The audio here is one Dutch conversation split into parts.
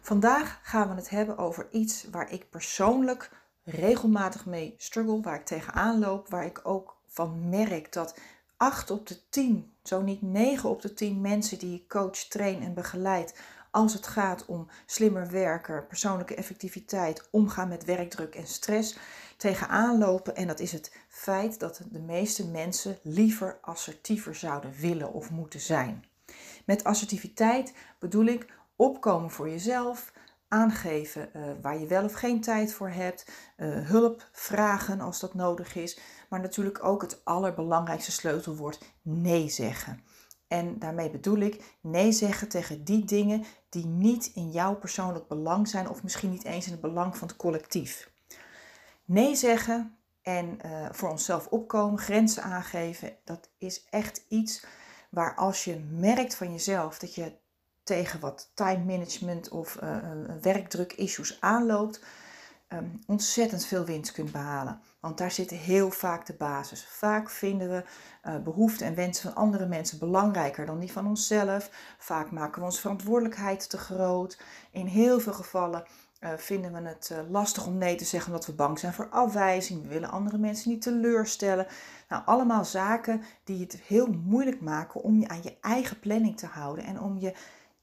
Vandaag gaan we het hebben over iets waar ik persoonlijk regelmatig mee struggle, waar ik tegenaan loop, waar ik ook van merk dat 8 op de 10, zo niet 9 op de 10 mensen die ik coach, train en begeleid als het gaat om slimmer werken, persoonlijke effectiviteit, omgaan met werkdruk en stress, tegenaan lopen. En dat is het feit dat de meeste mensen liever assertiever zouden willen of moeten zijn. Met assertiviteit bedoel ik opkomen voor jezelf, aangeven uh, waar je wel of geen tijd voor hebt, uh, hulp vragen als dat nodig is, maar natuurlijk ook het allerbelangrijkste sleutelwoord nee zeggen. En daarmee bedoel ik nee zeggen tegen die dingen die niet in jouw persoonlijk belang zijn of misschien niet eens in het belang van het collectief. Nee zeggen en uh, voor onszelf opkomen, grenzen aangeven, dat is echt iets waar als je merkt van jezelf dat je tegen wat time management of uh, werkdruk issues aanloopt, um, ontzettend veel winst kunt behalen. Want daar zit heel vaak de basis. Vaak vinden we uh, behoeften en wensen van andere mensen belangrijker dan die van onszelf. Vaak maken we onze verantwoordelijkheid te groot. In heel veel gevallen vinden we het lastig om nee te zeggen omdat we bang zijn voor afwijzing. We willen andere mensen niet teleurstellen. Nou, allemaal zaken die het heel moeilijk maken om je aan je eigen planning te houden en om je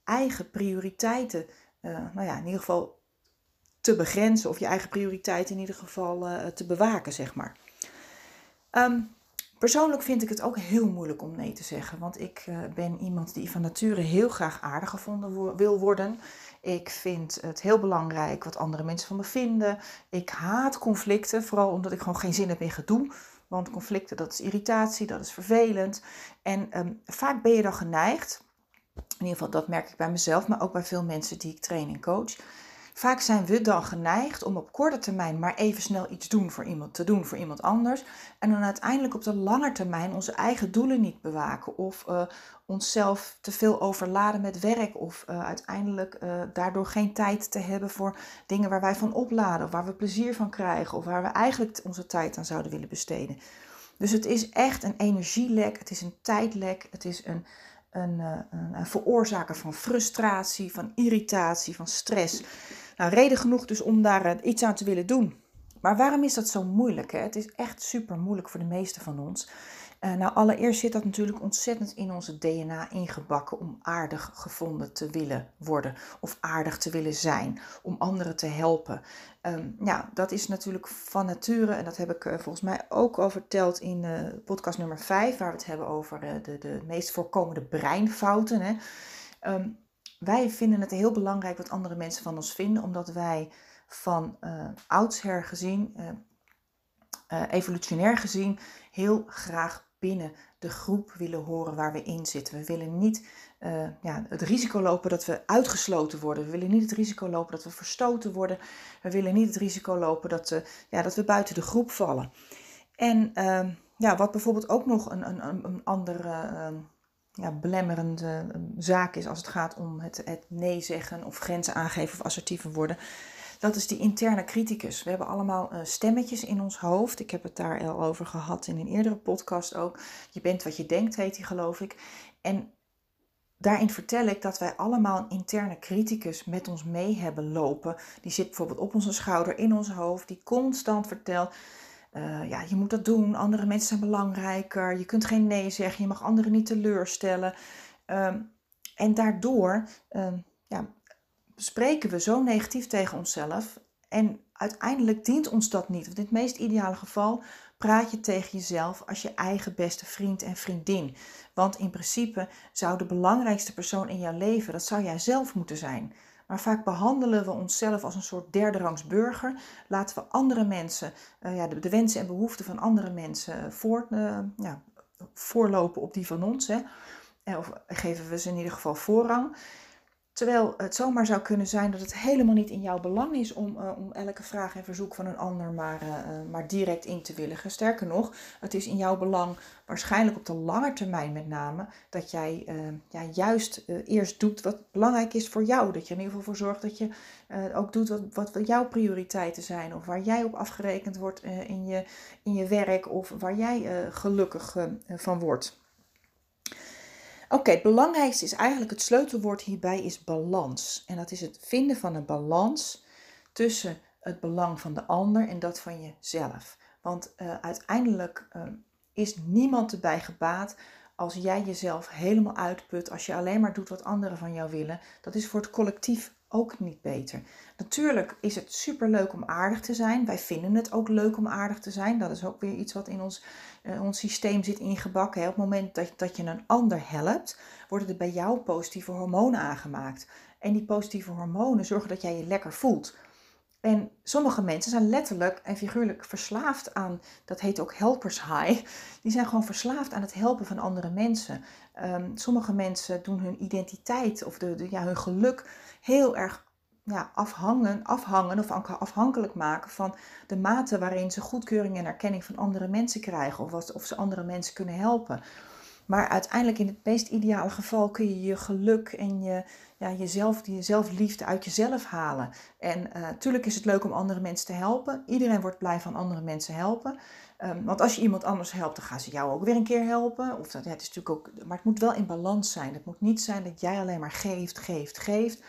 eigen prioriteiten, nou ja, in ieder geval te begrenzen of je eigen prioriteiten in ieder geval uh, te bewaken, zeg maar. Um, persoonlijk vind ik het ook heel moeilijk om nee te zeggen, want ik uh, ben iemand die van nature heel graag aardig gevonden wil worden. Ik vind het heel belangrijk wat andere mensen van me vinden. Ik haat conflicten, vooral omdat ik gewoon geen zin heb in gedoe. Want conflicten, dat is irritatie, dat is vervelend. En um, vaak ben je dan geneigd, in ieder geval dat merk ik bij mezelf, maar ook bij veel mensen die ik train en coach Vaak zijn we dan geneigd om op korte termijn maar even snel iets doen voor iemand, te doen voor iemand anders. En dan uiteindelijk op de lange termijn onze eigen doelen niet bewaken. Of uh, onszelf te veel overladen met werk. Of uh, uiteindelijk uh, daardoor geen tijd te hebben voor dingen waar wij van opladen. Of waar we plezier van krijgen. Of waar we eigenlijk onze tijd aan zouden willen besteden. Dus het is echt een energielek. Het is een tijdlek. Het is een, een, een, een veroorzaker van frustratie, van irritatie, van stress. Nou, reden genoeg dus om daar eh, iets aan te willen doen. Maar waarom is dat zo moeilijk? Hè? Het is echt super moeilijk voor de meeste van ons. Uh, nou, allereerst zit dat natuurlijk ontzettend in onze DNA ingebakken om aardig gevonden te willen worden of aardig te willen zijn, om anderen te helpen. Um, ja, dat is natuurlijk van nature en dat heb ik uh, volgens mij ook al verteld in uh, podcast nummer 5, waar we het hebben over de, de meest voorkomende breinfouten. Hè. Um, wij vinden het heel belangrijk wat andere mensen van ons vinden, omdat wij van oudsher gezien, uh, evolutionair gezien, heel graag binnen de groep willen horen waar we in zitten. We willen niet ja, het risico lopen dat we uitgesloten worden. We willen niet het risico lopen dat we verstoten worden. We willen niet het risico lopen dat, ja, dat we buiten de groep vallen. En ja, wat bijvoorbeeld ook nog een, een, een andere ja, belemmerende ehm, zaak is als het gaat om het, het nee zeggen of grenzen aangeven of assertiever worden. Dat is die interne criticus. We hebben allemaal uh, stemmetjes in ons hoofd. Ik heb het daar al over gehad in een eerdere podcast ook. Je bent wat je denkt, heet die geloof ik. En daarin vertel ik dat wij allemaal een interne criticus met ons mee hebben lopen. Die zit bijvoorbeeld op onze schouder, in ons hoofd, die constant vertelt uh, ja, je moet dat doen, andere mensen zijn belangrijker, je kunt geen nee zeggen, je mag anderen niet teleurstellen. Um, en daardoor um, ja, spreken we zo negatief tegen onszelf. En uiteindelijk dient ons dat niet. Want in het meest ideale geval praat je tegen jezelf als je eigen beste vriend en vriendin. Want in principe zou de belangrijkste persoon in jouw leven, dat zou jij zelf moeten zijn. Maar vaak behandelen we onszelf als een soort derde rangs burger. Laten we andere mensen, uh, ja, de, wensen en behoeften van andere mensen voor, uh, ja, voorlopen op die van ons. Hè. Of geven we ze in ieder geval voorrang. Terwijl het zomaar zou kunnen zijn dat het helemaal niet in jouw belang is om, uh, om elke vraag en verzoek van een ander maar, uh, maar direct in te willigen. Sterker nog, het is in jouw belang, waarschijnlijk op de lange termijn met name, dat jij ja, juist eerst doet wat belangrijk is voor jou. Dat je er in ieder geval voor zorgt dat je ook doet wat, wat jouw prioriteiten zijn. Of waar jij op afgerekend wordt in, je, in je werk of waar jij gelukkig van wordt. Oké, het belangrijkste is eigenlijk het sleutelwoord hierbij is balans. En dat is het vinden van een balans tussen het belang van de ander en dat van jezelf. Want uh, uiteindelijk uh, is niemand erbij gebaat als jij jezelf helemaal uitput, als je alleen maar doet wat anderen van jou willen. Dat is voor het collectief ook niet beter. Natuurlijk is het super leuk om aardig te zijn. Wij vinden het ook leuk om aardig te zijn. Dat is ook weer iets wat in ons, uh, ons systeem zit ingebakken. Op het moment dat, dat je een ander helpt, worden er bij jou positieve hormonen aangemaakt. En die positieve hormonen zorgen dat jij je lekker voelt. En sommige mensen zijn letterlijk en figuurlijk verslaafd aan, dat heet ook helpers high. Die zijn gewoon verslaafd aan het helpen van andere mensen. Um, sommige mensen doen hun identiteit of de, ja, hun geluk heel erg ja, afhangen, afhangen of afhankelijk maken van de mate waarin ze goedkeuring en erkenning van andere mensen krijgen of, wat, of ze andere mensen kunnen helpen. Maar uiteindelijk in het meest ideale geval kun je je geluk en je, ja, jezelf, die zelfliefde uit jezelf halen. En natuurlijk uh, is het leuk om andere mensen te helpen. Iedereen wordt blij van andere mensen helpen. Um, want als je iemand anders helpt, dan gaan ze jou ook weer een keer helpen. Of dat, het is natuurlijk ook, maar het moet wel in balans zijn. Het moet niet zijn dat jij alleen maar geeft, geeft, geeft.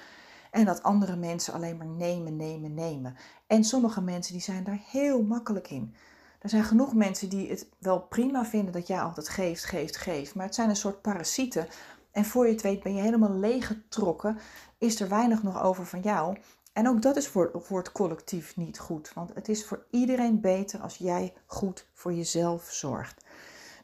En dat andere mensen alleen maar nemen, nemen, nemen. En sommige mensen die zijn daar heel makkelijk in. Er zijn genoeg mensen die het wel prima vinden dat jij altijd geeft, geeft, geeft. Maar het zijn een soort parasieten. En voor je het weet ben je helemaal leeggetrokken. Is er weinig nog over van jou. En ook dat is voor, voor het collectief niet goed. Want het is voor iedereen beter als jij goed voor jezelf zorgt.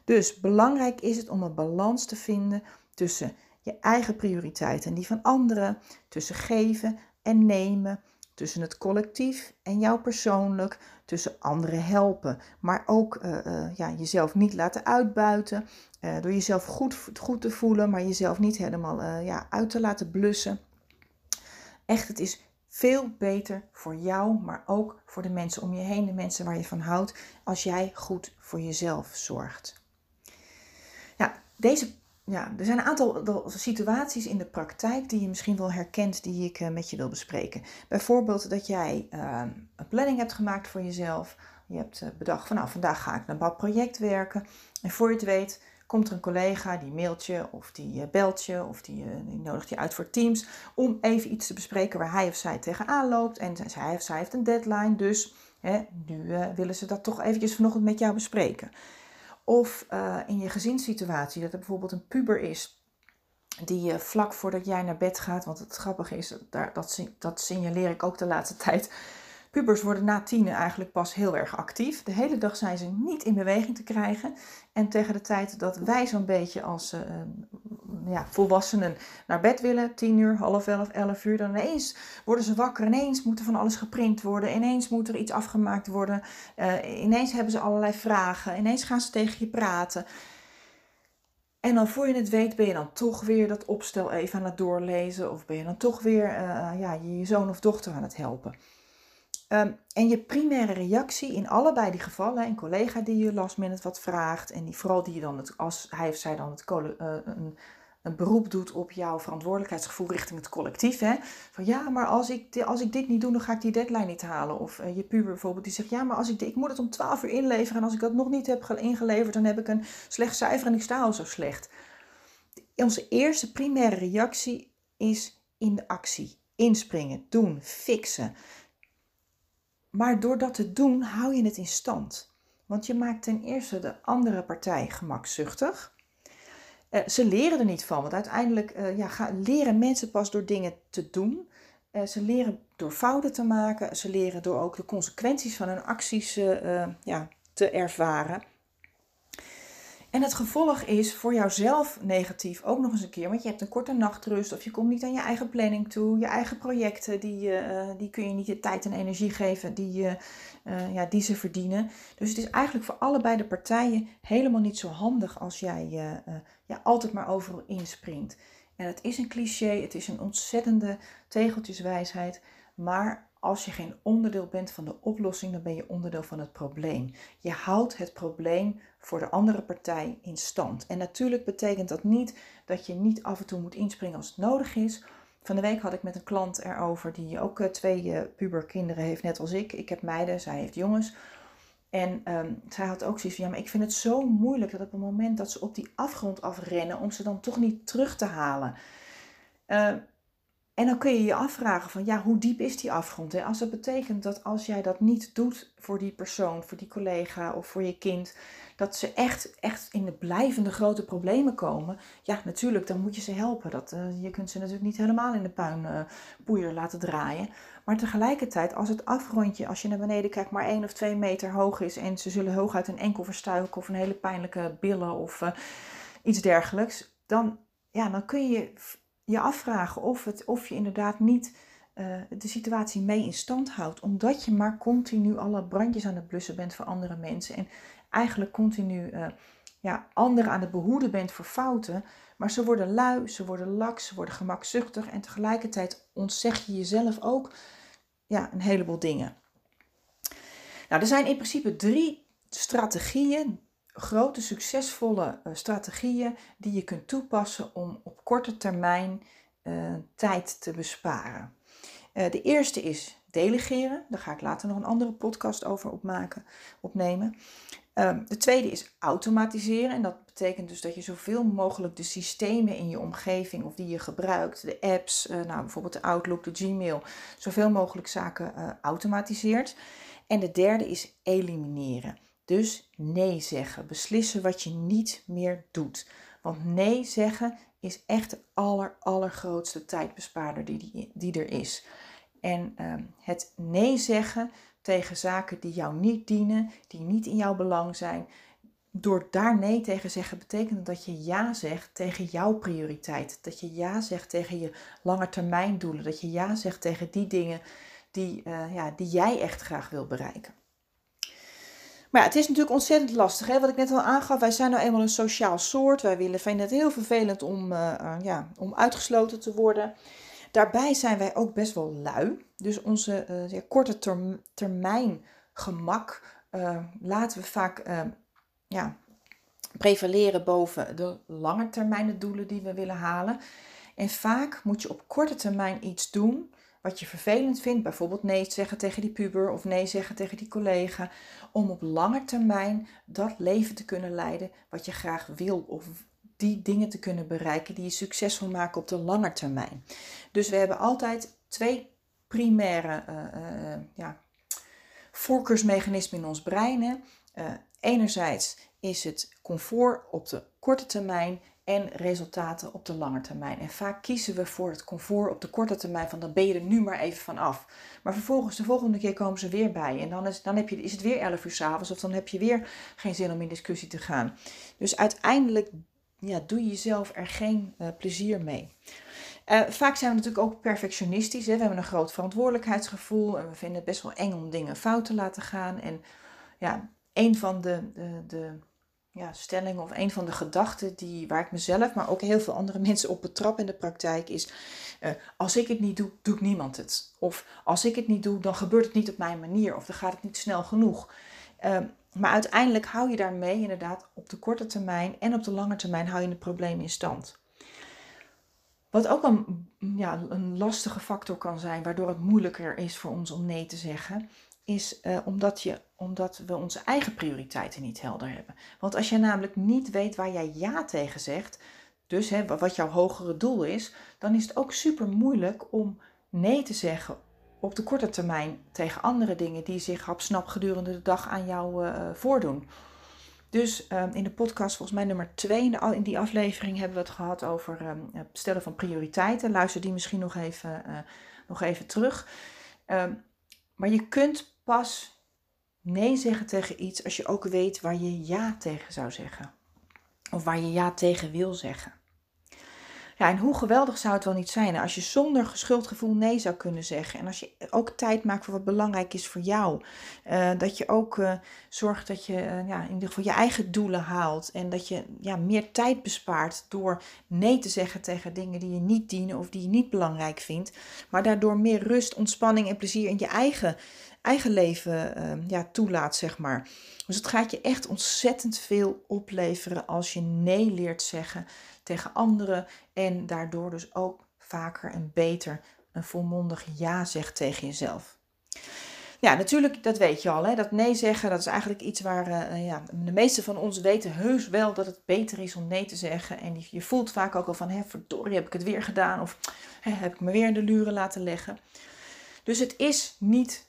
Dus belangrijk is het om een balans te vinden tussen je eigen prioriteiten en die van anderen, tussen geven en nemen, tussen het collectief en jou persoonlijk, tussen anderen helpen, maar ook uh, uh, ja, jezelf niet laten uitbuiten, uh, door jezelf goed, goed te voelen, maar jezelf niet helemaal ja, uit te laten blussen. Echt, het is veel beter voor jou, maar ook voor de mensen om je heen, de mensen waar je van houdt, als jij goed voor jezelf zorgt. Ja, deze ja, er zijn een aantal situaties in de praktijk die je misschien wel herkent, die ik eh, met je wil bespreken. Bijvoorbeeld dat jij uh, een planning hebt gemaakt voor jezelf. Je hebt uh, bedacht van nou, vandaag ga ik een bepaald project werken. En voor je het weet, komt er een collega die mailt je of die belt je of die, die, nodigt je uit voor Teams om even iets te bespreken waar hij of zij tegenaan loopt. En hij of zij heeft een deadline, dus hè, nu willen ze dat toch eventjes vanochtend met jou bespreken. Of uh, in je gezinssituatie, dat er bijvoorbeeld een puber is die je vlak voordat jij naar bed gaat, want het grappige is, dat, dat, dat signaleer ik ook de laatste tijd. Pubers worden na tienen eigenlijk pas heel erg actief. De hele dag zijn ze niet in beweging te krijgen. En tegen de tijd dat wij zo'n beetje als uh, ja, volwassenen naar bed willen, tien uur, half elf, elf uur, dan ineens worden ze wakker. Ineens moet er van alles geprint worden. Ineens moet er iets afgemaakt worden. Uh, ineens hebben ze allerlei vragen. Ineens gaan ze tegen je praten. En dan voor je het weet ben je dan toch weer dat opstel even aan het doorlezen. Of ben je dan toch weer uh, ja, je zoon of dochter aan het helpen. Um, en je primaire reactie in allebei die gevallen, een collega die je last minute wat vraagt en die vooral die je dan het, als hij of zij dan het, uh, een, een beroep doet op jouw verantwoordelijkheidsgevoel richting het collectief. Hè? Van ja, maar als ik, als ik dit niet doe, dan ga ik die deadline niet halen. Of uh, je puber bijvoorbeeld die zegt, ja, maar als ik, ik moet het om 12 uur inleveren. En als ik dat nog niet heb ingeleverd, dan heb ik een slecht cijfer en ik sta al zo slecht. Onze eerste primaire reactie is in de actie. Inspringen, doen, fixen. Maar door dat te doen, hou je het in stand. Want je maakt ten eerste de andere partij gemakzuchtig. Uh, ze leren er niet van, want uiteindelijk uh, ja, leren mensen pas door dingen te doen. ze leren door fouten te maken. Ze leren door ook de consequenties van hun acties ja, te ervaren. En het gevolg is voor jouzelf negatief ook nog eens een keer, want je hebt een korte nachtrust of je komt niet aan je eigen planning toe. Je eigen projecten, die, uh, die kun je niet de tijd en energie geven die, uh, ja, die ze verdienen. Dus het is eigenlijk voor allebei de partijen helemaal niet zo handig als jij ja, altijd maar overal inspringt. En het is een cliché, het is een ontzettende tegeltjeswijsheid, maar als je geen onderdeel bent van de oplossing, dan ben je onderdeel van het probleem. Je houdt het probleem voor de andere partij in stand. En natuurlijk betekent dat niet dat je niet af en toe moet inspringen als het nodig is. Van de week had ik met een klant erover die ook eh, twee uh, puberkinderen heeft, net als ik. Ik heb meiden, zij heeft jongens. En um, zij had ook zoiets van, ja, maar ik vind het zo moeilijk dat op het moment dat ze op die afgrond afrennen, om ze dan toch niet terug te halen. Uh, en dan kun je je afvragen van ja, hoe diep is die afgrond? Hè? Als dat betekent dat als jij dat niet doet voor die persoon, voor die collega of voor je kind, dat ze echt, echt in de blijvende grote problemen komen. Ja, natuurlijk, dan moet je ze helpen. Dat, uh, je kunt ze natuurlijk niet helemaal in de puinpoeier uh, laten draaien. Maar tegelijkertijd, als het afgrondje, als je naar beneden kijkt, maar één of twee meter hoog is en ze zullen hooguit een enkel verstuiken of een hele pijnlijke billen of uh, iets dergelijks, dan, ja, dan kun je je afvragen of, het, of je inderdaad niet uh, de situatie mee in stand houdt. Omdat je maar continu alle brandjes aan het blussen bent voor andere mensen. En eigenlijk continu uh, ja, anderen aan het behoeden bent voor fouten. Maar ze worden lui, ze worden laks, ze worden gemakzuchtig. En tegelijkertijd ontzeg je jezelf ook ja, een heleboel dingen. Nou, er zijn in principe drie strategieën grote succesvolle uh, strategieën die je kunt toepassen om op korte termijn uh, tijd te besparen. Uh, de eerste is delegeren. Daar ga ik later nog een andere podcast over opmaken, opnemen. Ehm, de tweede is automatiseren. En dat betekent dus dat je zoveel mogelijk de systemen in je omgeving of die je gebruikt, de apps, nou, bijvoorbeeld de Outlook, de Gmail, zoveel mogelijk zaken automatiseert. En de derde is elimineren. Dus nee zeggen. Beslissen wat je niet meer doet. Want nee zeggen is echt de aller, allergrootste tijdbespaarder die, die, die er is. En uh, het nee zeggen tegen zaken die jou niet dienen, die niet in jouw belang zijn. Door daar nee tegen zeggen betekent dat je ja zegt tegen jouw prioriteit. Dat je ja zegt tegen je langetermijndoelen. Dat je ja zegt tegen die dingen die, uh, ja, die jij echt graag wil bereiken. Maar het is natuurlijk ontzettend lastig. Hè? Wat ik net al aangaf, wij zijn nou eenmaal een sociaal soort. Wij vinden het heel vervelend om, uh, ja, om uitgesloten te worden. Daarbij zijn wij ook best wel lui. Dus onze ja, korte term, termijn gemak laten we vaak ja, prevaleren boven de lange termijn doelen die we willen halen. En vaak moet je op korte termijn iets doen wat je vervelend vindt, bijvoorbeeld nee zeggen tegen die puber of nee zeggen tegen die collega, om op lange termijn dat leven te kunnen leiden wat je graag wil of die dingen te kunnen bereiken die je succesvol maken op de lange termijn. Dus we hebben altijd twee primaire uh, ja, voorkeursmechanismen in ons brein. Uh, enerzijds is het comfort op de korte termijn en resultaten op de lange termijn. En vaak kiezen we voor het comfort op de korte termijn van dan ben je er nu maar even van af. Maar vervolgens de volgende keer komen ze weer bij en dan is, dan heb je, is het weer 11 uur s'avonds of dan heb je weer geen zin om in discussie te gaan. Dus uiteindelijk ja, doe je jezelf er geen uh, plezier mee. Uh, vaak zijn we natuurlijk ook perfectionistisch. Hè? We hebben een groot verantwoordelijkheidsgevoel en we vinden het best wel eng om dingen fout te laten gaan. En ja, een van de, de, de ja, stelling of een van de gedachten die, waar ik mezelf, maar ook heel veel andere mensen op betrap in de praktijk is: uh, als ik het niet doe, doet niemand het. Of als ik het niet doe, dan gebeurt het niet op mijn manier of dan gaat het niet snel genoeg. Uh, maar uiteindelijk hou je daarmee inderdaad op de korte termijn en op de lange termijn hou je het probleem in stand. Wat ook een, ja, een lastige factor kan zijn, waardoor het moeilijker is voor ons om nee te zeggen, is uh, omdat, je, omdat we onze eigen prioriteiten niet helder hebben. Want als je namelijk niet weet waar jij ja tegen zegt, dus hè, wat jouw hogere doel is, dan is het ook super moeilijk om nee te zeggen op de korte termijn tegen andere dingen die zich hapsnap gedurende de dag aan jou uh, voordoen. Dus ehm, in de podcast, volgens mij nummer 2, in, die aflevering hebben we het gehad over ehm, het stellen van prioriteiten. Luister die misschien nog even, uh, nog even terug. Ehm, maar je kunt pas nee zeggen tegen iets als je ook weet waar je ja tegen zou zeggen. Of waar je ja tegen wil zeggen. Ja, en hoe geweldig zou het wel niet zijn als je zonder geschuldgevoel nee zou kunnen zeggen. En als je ook tijd maakt voor wat belangrijk is voor jou. Uh, dat je ook uh, zorgt dat je uh, ja, in ieder geval je eigen doelen haalt. En dat je ja, meer tijd bespaart door nee te zeggen tegen dingen die je niet dienen of die je niet belangrijk vindt. Maar daardoor meer rust, ontspanning en plezier in je eigen, eigen leven ja, toelaat, zeg maar. Dus het gaat je echt ontzettend veel opleveren als je nee leert zeggen tegen anderen en daardoor dus ook vaker en beter een volmondig ja zegt tegen jezelf. Ja, natuurlijk, dat weet je al. Hè? Dat nee zeggen, dat is eigenlijk iets waar uh, ja, de meeste van ons weten heus wel dat het beter is om nee te zeggen. En je voelt vaak ook al van, hè, verdorie, heb ik het weer gedaan? Of heb ik me weer in de luren laten leggen? Dus het is niet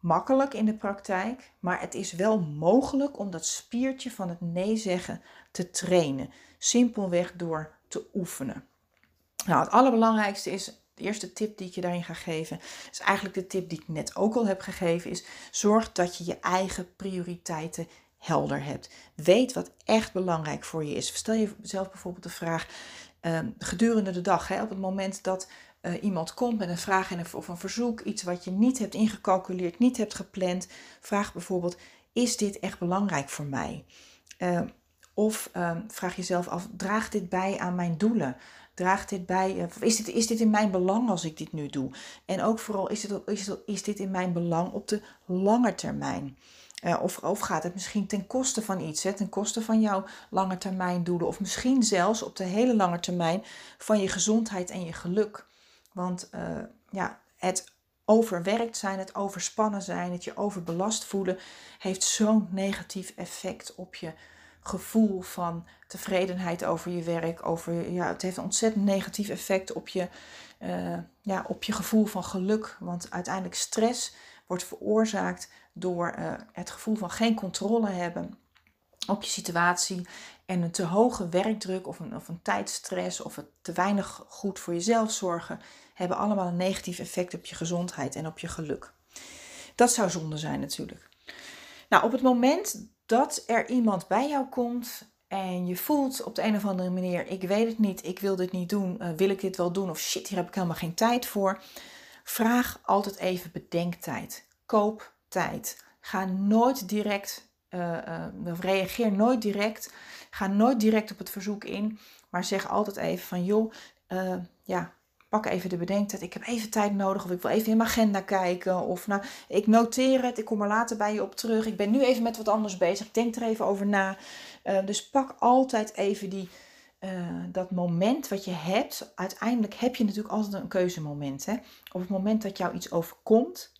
makkelijk in de praktijk, maar het is wel mogelijk om dat spiertje van het nee zeggen te trainen. Simpelweg door te oefenen. Nou, het allerbelangrijkste is, de eerste tip die ik je daarin ga geven, is eigenlijk de tip die ik net ook al heb gegeven, is zorg dat je je eigen prioriteiten helder hebt. Weet wat echt belangrijk voor je is. Stel jezelf bijvoorbeeld de vraag ehm, gedurende de dag, hè, op het moment dat uh, iemand komt met een vraag en of een verzoek, iets wat je niet hebt ingecalculeerd, niet hebt gepland, vraag bijvoorbeeld: is dit echt belangrijk voor mij? Uh, of uh, vraag jezelf af: draagt dit bij aan mijn doelen? Draagt dit bij, uh, is, dit, is dit in mijn belang als ik dit nu doe? En ook vooral, is dit, is, is dit in mijn belang op de lange termijn? Uh, of, of gaat het misschien ten koste van iets, ten koste van jouw lange termijn doelen, of misschien zelfs op de hele lange termijn van je gezondheid en je geluk. Want uh, ja, het overwerkt zijn, het overspannen zijn, het je overbelast voelen, heeft zo'n negatief effect op je gevoel van tevredenheid over je werk. Over, ja, het heeft een ontzettend negatief effect op je, uh, ja, op je gevoel van geluk. Want uiteindelijk stress wordt veroorzaakt door uh, het gevoel van geen controle hebben op je situatie en een te hoge werkdruk of een, of een tijdstress of het te weinig goed voor jezelf zorgen, hebben allemaal een negatief effect op je gezondheid en op je geluk. Dat zou zonde zijn natuurlijk. Nou, op het moment dat er iemand bij jou komt en je voelt op de een of andere manier, ik weet het niet, ik wil dit niet doen, uh, wil ik dit wel doen of shit, hier heb ik helemaal geen tijd voor. Vraag altijd even bedenktijd. Koop tijd. Ga nooit direct uh, reageer nooit direct. Ga nooit direct op het verzoek in. Maar zeg altijd even van joh, uh, ja, pak even de bedenktijd. Ik heb even tijd nodig. Of ik wil even in mijn agenda kijken. Of nou, ik noteer het. Ik kom er later bij je op terug. Ik ben nu even met wat anders bezig. Ik denk er even over na. dus pak altijd even die, dat moment wat je hebt. Uiteindelijk heb je natuurlijk altijd een keuzemoment. Hè? Op het moment dat jou iets overkomt.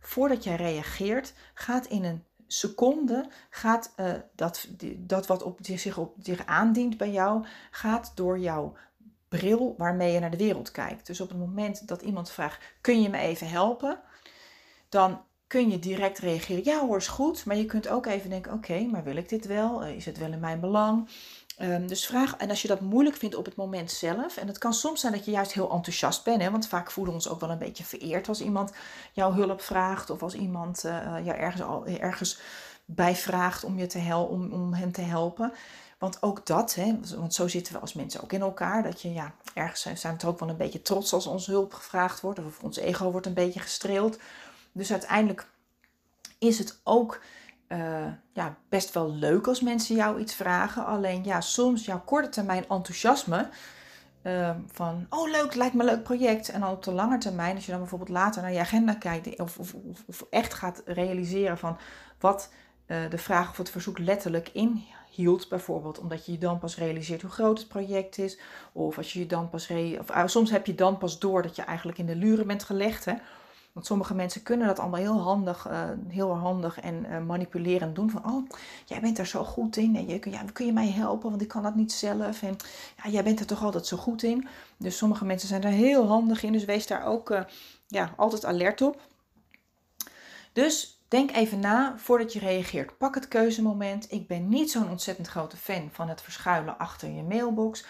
Voordat jij reageert, gaat in een seconde gaat uh, dat, dat wat op, zich, op, zich aandient bij jou, gaat door jouw bril waarmee je naar de wereld kijkt. Dus op het moment dat iemand vraagt, kun je me even helpen? Dan kun je direct reageren, ja hoor, is goed. Maar je kunt ook even denken, oké, maar wil ik dit wel? Eh, is het wel in mijn belang? Um, dus vraag, en als je dat moeilijk vindt op het moment zelf, en het kan soms zijn dat je juist heel enthousiast bent, hè, want vaak voelen we ons ook wel een beetje vereerd als iemand jouw hulp vraagt of als iemand uh, jou ergens, ergens bij vraagt om, je te hel, om, om hem te helpen. Want ook dat, hè, want zo zitten we als mensen ook in elkaar, dat je ja, ergens zijn, we er ook wel een beetje trots als onze hulp gevraagd wordt, of ons ego wordt een beetje gestreeld. Dus uiteindelijk is het ook uh, ja, best wel leuk als mensen jou iets vragen. Alleen ja, soms jouw korte termijn enthousiasme. Uh, van, oh leuk, lijkt me een leuk project. En dan op de lange termijn, als je dan bijvoorbeeld later naar je agenda kijkt. Of, of, of echt gaat realiseren van wat uh, de vraag of het verzoek letterlijk inhield. Bijvoorbeeld omdat je je dan pas realiseert hoe groot het project is. Of als je je dan pas... Re of, uh, soms heb je dan pas door dat je eigenlijk in de luren bent gelegd. Hè? Want sommige mensen kunnen dat allemaal heel handig, uh, heel handig en uh, manipulerend doen. Van, oh, jij bent er zo goed in. En je, kun je mij helpen? Want ik kan dat niet zelf. En ja, jij bent er toch altijd zo goed in. Dus sommige mensen zijn daar heel handig in. Dus wees daar ook uh, ja, altijd alert op. Dus denk even na voordat je reageert. Pak het keuzemoment. Ik ben niet zo'n ontzettend grote fan van het verschuilen achter je mailbox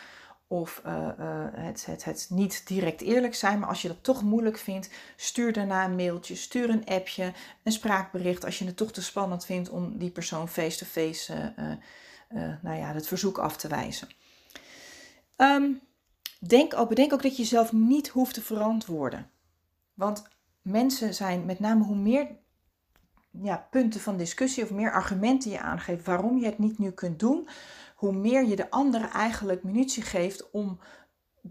of uh, uh, het, het, niet direct eerlijk zijn. Maar als je dat toch moeilijk vindt, stuur daarna een mailtje, stuur een appje, een spraakbericht. Als je het toch te spannend vindt om die persoon face-to-face uh, nou ja, het verzoek af te wijzen. Um, denk bedenk ook dat je jezelf niet hoeft te verantwoorden. Want mensen zijn met name hoe meer ja, punten van discussie of meer argumenten je aangeeft waarom je het niet nu kunt doen, hoe meer je de anderen eigenlijk munitie geeft om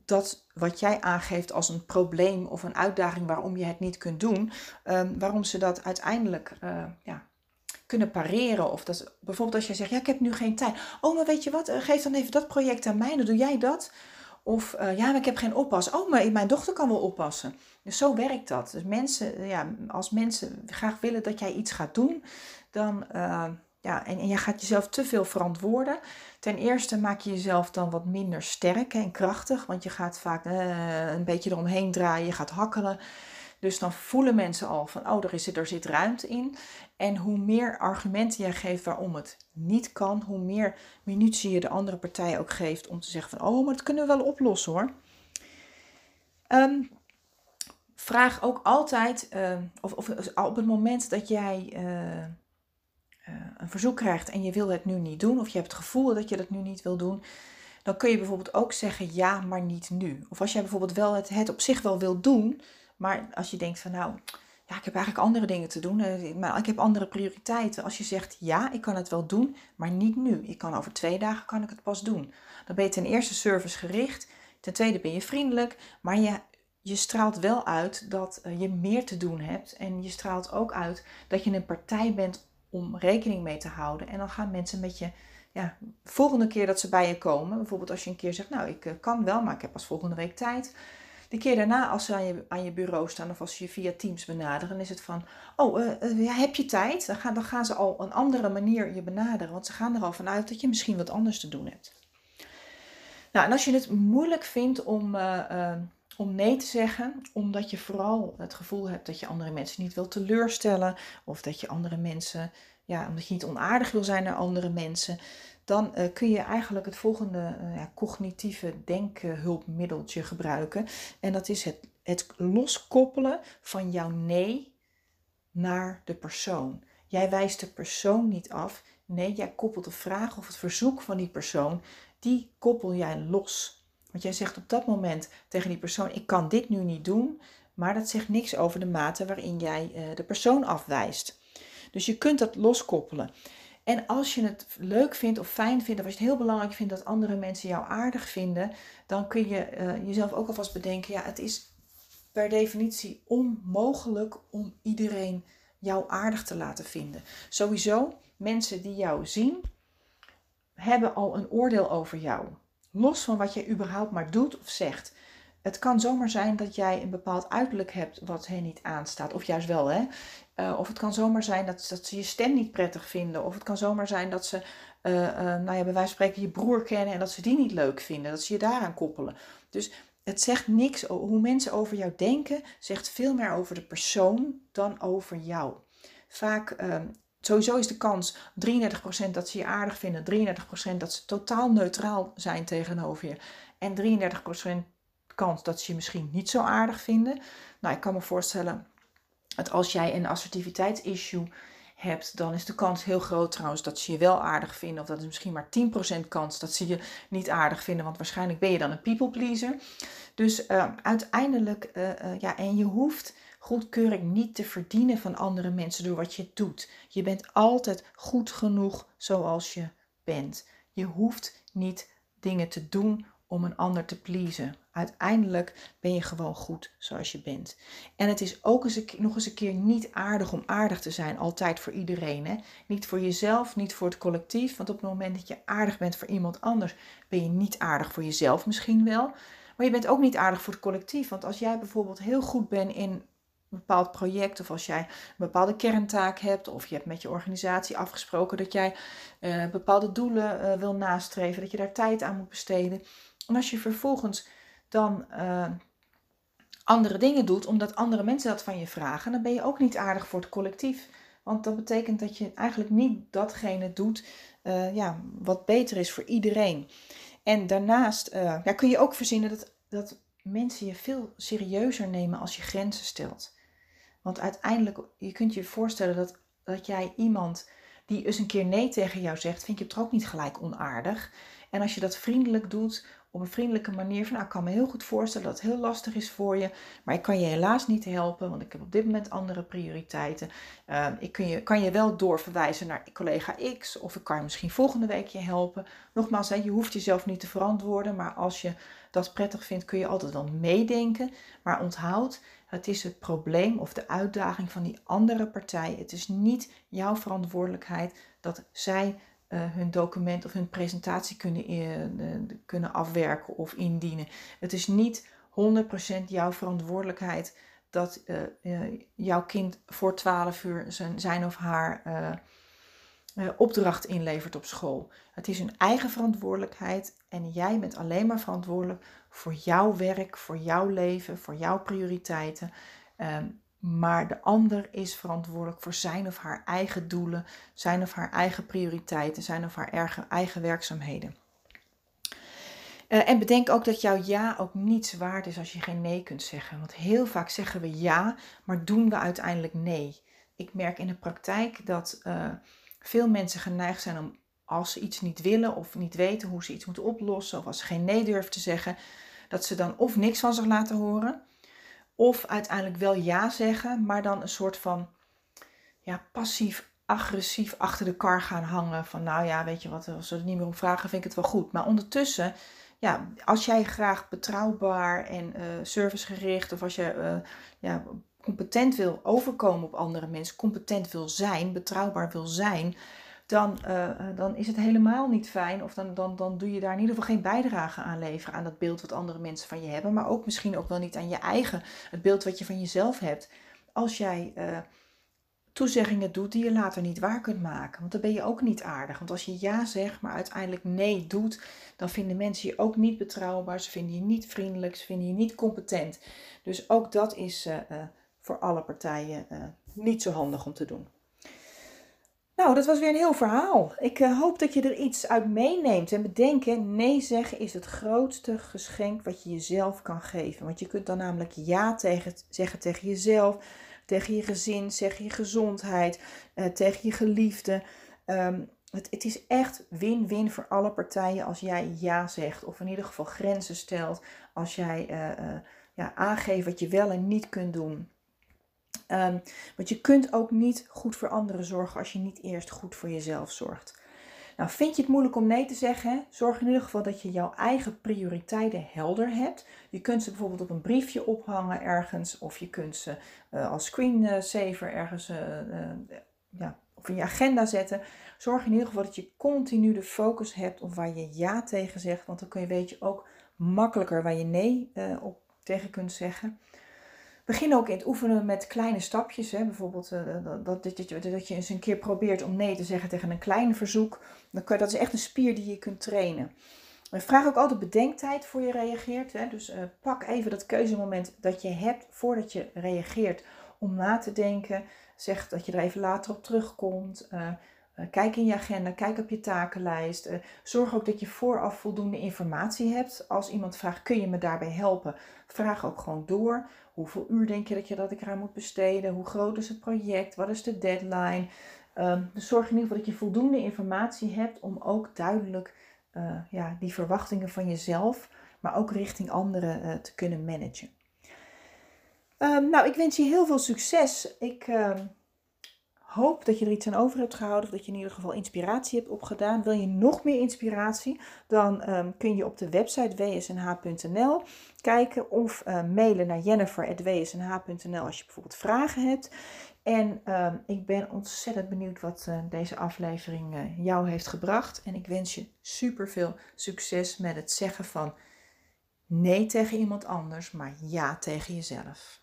dat wat jij aangeeft als een probleem of een uitdaging waarom je het niet kunt doen, um, waarom ze dat uiteindelijk uh, ja, kunnen pareren. Of dat, bijvoorbeeld als jij zegt, ja, ik heb nu geen tijd. Oh, maar weet je wat, eh, geef dan even dat project aan mij, dan doe jij dat. Of uh, ja, maar ik heb geen oppas. Oh, maar mijn dochter kan wel oppassen. Dus zo werkt dat. Dus mensen, ja, als mensen graag willen dat jij iets gaat doen, dan uh, ja, en, en jij gaat jezelf te veel verantwoorden. Ten eerste maak je jezelf dan wat minder sterk en krachtig, want je gaat vaak uh, een beetje eromheen draaien, je gaat hakkelen. Dus dan voelen mensen al van, oh, er, is, er zit ruimte in. En hoe meer argumenten jij geeft waarom het niet kan, hoe meer munitie je de andere partij ook geeft om te zeggen van, oh, maar dat kunnen we wel oplossen hoor. Um, vraag ook altijd, uh, of, of, op het moment dat jij uh, een verzoek krijgt en je wil het nu niet doen, of je hebt het gevoel dat je dat nu niet wil doen, dan kun je bijvoorbeeld ook zeggen ja, maar niet nu. Of als jij bijvoorbeeld wel het, het op zich wel wil doen, maar als je denkt van nou, ja, ik heb eigenlijk andere dingen te doen, eh, maar ik heb andere prioriteiten. Als je zegt ja, ik kan het wel doen, maar niet nu. Ik kan over twee dagen kan ik het pas doen. Dan ben je ten eerste servicegericht, ten tweede ben je vriendelijk, maar je, je straalt wel uit dat eh, je meer te doen hebt. En je straalt ook uit dat je een partij bent om rekening mee te houden. En dan gaan mensen met je, ja, volgende keer dat ze bij je komen, bijvoorbeeld als je een keer zegt, nou, ik eh, kan wel, maar ik heb pas volgende week tijd de keer daarna, als ze aan je, aan je bureau staan of als je je via Teams benaderen, is het van: Oh, ja, heb je tijd? Dan gaan, ze al een andere manier je benaderen, want ze gaan er al vanuit dat je misschien wat anders te doen hebt. Nou, en als je het moeilijk vindt om, om nee te zeggen, omdat je vooral het gevoel hebt dat je andere mensen niet wil teleurstellen, of dat je andere mensen, ja, omdat je niet onaardig wil zijn naar andere mensen, dan uh, kun je eigenlijk het volgende ja, cognitieve denkhulpmiddeltje gebruiken. En dat is het, het loskoppelen van jouw nee naar de persoon. Jij wijst de persoon niet af. Nee, jij koppelt de vraag of het verzoek van die persoon, die koppel jij los. Want jij zegt op dat moment tegen die persoon: Ik kan dit nu niet doen. Maar dat zegt niks over de mate waarin jij uh, de persoon afwijst. Dus je kunt dat loskoppelen. En als je het leuk vindt of fijn vindt, of als je het heel belangrijk vindt dat andere mensen jou aardig vinden, dan kun je uh, jezelf ook alvast bedenken: ja, het is per definitie onmogelijk om iedereen jou aardig te laten vinden. Sowieso, mensen die jou zien, hebben al een oordeel over jou. Los van wat je überhaupt maar doet of zegt. Het kan zomaar zijn dat jij een bepaald uiterlijk hebt wat hen niet aanstaat. Of juist wel, hè. Uh, of het kan zomaar zijn dat, dat ze je stem niet prettig vinden. Of het kan zomaar zijn dat ze, uh, uh, nou ja, bij wijze van spreken je broer kennen en dat ze die niet leuk vinden. Dat ze je daaraan koppelen. Dus het zegt niks. Hoe mensen over jou denken, zegt veel meer over de persoon dan over jou. Vaak, ehm, sowieso is de kans 33% dat ze je aardig vinden, 33% dat ze totaal neutraal zijn tegenover je. En 33% kans dat ze je misschien niet zo aardig vinden. Nou, ik kan me voorstellen dat als jij een assertiviteitsissue hebt, dan is de kans heel groot trouwens dat ze je wel aardig vinden. Of dat is misschien maar 10% kans dat ze je niet aardig vinden, want waarschijnlijk ben je dan een people pleaser. Dus uh, uiteindelijk, uh, uh, ja, en je hoeft goedkeuring niet te verdienen van andere mensen door wat je doet. Je bent altijd goed genoeg zoals je bent. Je hoeft niet dingen te doen om een ander te pleasen. Uiteindelijk ben je gewoon goed zoals je bent. En het is ook eens een, nog eens een keer niet aardig om aardig te zijn, altijd voor iedereen. Hè? Niet voor jezelf, niet voor het collectief. Want op het moment dat je aardig bent voor iemand anders, ben je niet aardig voor jezelf misschien wel. Maar je bent ook niet aardig voor het collectief. Want als jij bijvoorbeeld heel goed bent in bepaald project, of als jij een bepaalde kerntaak hebt, of je hebt met je organisatie afgesproken dat jij uh, bepaalde doelen uh, wil nastreven, dat je daar tijd aan moet besteden en als je vervolgens dan uh, andere dingen doet, omdat andere mensen dat van je vragen, dan ben je ook niet aardig voor het collectief. Want dat betekent dat je eigenlijk niet datgene doet ja, wat beter is voor iedereen. En daarnaast ja, kun je ook verzinnen dat, dat mensen je veel serieuzer nemen als je grenzen stelt. Want uiteindelijk, je kunt je voorstellen dat, dat jij iemand die eens een keer nee tegen jou zegt, vind je het er ook niet gelijk onaardig. En als je dat vriendelijk doet, op een vriendelijke manier, van nou, ik kan me heel goed voorstellen dat het heel lastig is voor je, maar ik kan je helaas niet helpen, want ik heb op dit moment andere prioriteiten. Uh, ik kun je, kan je wel doorverwijzen naar collega X, of ik kan je misschien volgende week je helpen. Nogmaals, hè, je hoeft jezelf niet te verantwoorden, maar als je dat prettig vindt, kun je altijd wel meedenken. Maar onthoud, het is het probleem of de uitdaging van die andere partij. Het is niet jouw verantwoordelijkheid dat zij uh, hun document of hun presentatie kunnen, uh, kunnen afwerken of indienen. Het is niet 100% jouw verantwoordelijkheid dat jouw kind voor 12 uur zijn, zijn of haar opdracht inlevert op school. Het is hun eigen verantwoordelijkheid en jij bent alleen maar verantwoordelijk voor jouw werk, voor jouw leven, voor jouw prioriteiten. Um, maar de ander is verantwoordelijk voor zijn of haar eigen doelen, zijn of haar eigen prioriteiten, zijn of haar eigen werkzaamheden. Uh, en bedenk ook dat jouw ja ook niets waard is als je geen nee kunt zeggen. Want heel vaak zeggen we ja, maar doen we uiteindelijk nee. Ik merk in de praktijk dat uh, veel mensen geneigd zijn om als ze iets niet willen of niet weten hoe ze iets moeten oplossen, of als ze geen nee durven te zeggen, dat ze dan of niks van zich laten horen, of uiteindelijk wel ja zeggen, maar dan een soort van ja, passief agressief achter de kar gaan hangen. Van nou ja, weet je wat, als ze er niet meer om vragen, vind ik het wel goed. Maar ondertussen, ja, als jij graag betrouwbaar en uh, servicegericht of als je uh, ja, competent wil overkomen op andere mensen, competent wil zijn, betrouwbaar wil zijn, dan, uh, dan is het helemaal niet fijn. Of dan, dan, dan doe je daar in ieder geval geen bijdrage aan leveren aan dat beeld wat andere mensen van je hebben. Maar ook misschien ook wel niet aan je eigen, het beeld wat je van jezelf hebt. Als jij uh, toezeggingen doet die je later niet waar kunt maken. Want dan ben je ook niet aardig. Want als je ja zegt, maar uiteindelijk nee doet, dan vinden mensen je ook niet betrouwbaar. Ze vinden je niet vriendelijk, ze vinden je niet competent. Dus ook dat is voor alle partijen niet zo handig om te doen. Nou, dat was weer een heel verhaal. Ik uh, hoop dat je er iets uit meeneemt. En bedenken, nee zeggen is het grootste geschenk wat je jezelf kan geven. Want je kunt dan namelijk ja tegen, zeggen tegen jezelf, tegen je gezin, tegen je gezondheid, uh, tegen je geliefde. Um, het, het, is echt win-win voor alle partijen als jij ja zegt. Of in ieder geval grenzen stelt. Als jij uh, ja, aangeeft wat je wel en niet kunt doen. Um, want je kunt ook niet goed voor anderen zorgen als je niet eerst goed voor jezelf zorgt. Nou, vind je het moeilijk om nee te zeggen? Zorg in ieder geval dat je jouw eigen prioriteiten helder hebt. Je kunt ze bijvoorbeeld op een briefje ophangen ergens, of je kunt ze uh, als screensaver ergens uh, ja, of in je agenda zetten. Zorg in ieder geval dat je continu de focus hebt op waar je ja tegen zegt, want dan kun je weet je ook makkelijker waar je nee op tegen kunt zeggen. Begin ook in het oefenen met kleine stapjes. Hè. Bijvoorbeeld uh, dat, dat, dat, je, dat je eens een keer probeert om nee te zeggen tegen een klein verzoek. Dan kan, dat is echt een spier die je kunt trainen. Vraag ook altijd bedenktijd voor je reageert. Hè. Dus uh, pak even dat keuzemoment dat je hebt voordat je reageert om na te denken. Zeg dat je er even later op terugkomt. Kijk in je agenda, kijk op je takenlijst. zorg ook dat je vooraf voldoende informatie hebt. Als iemand vraagt, kun je me daarbij helpen? Vraag ook gewoon door. Hoeveel uur denk je dat je dat ik eraan moet besteden? Hoe groot is het project? Wat is de deadline? Um, dus zorg in ieder geval dat je voldoende informatie hebt om ook duidelijk uh, ja, die verwachtingen van jezelf, maar ook richting anderen te kunnen managen. Um, nou, ik wens je heel veel succes. Ik uh, hoop dat je er iets aan over hebt gehouden. Of dat je in ieder geval inspiratie hebt opgedaan. Wil je nog meer inspiratie? Dan um, kun je op de website wsnh.nl kijken. Of uh, mailen naar jennifer.wsnh.nl als je bijvoorbeeld vragen hebt. En uh, ik ben ontzettend benieuwd wat uh, deze aflevering uh, jou heeft gebracht. En ik wens je super veel succes met het zeggen van nee tegen iemand anders, maar ja tegen jezelf.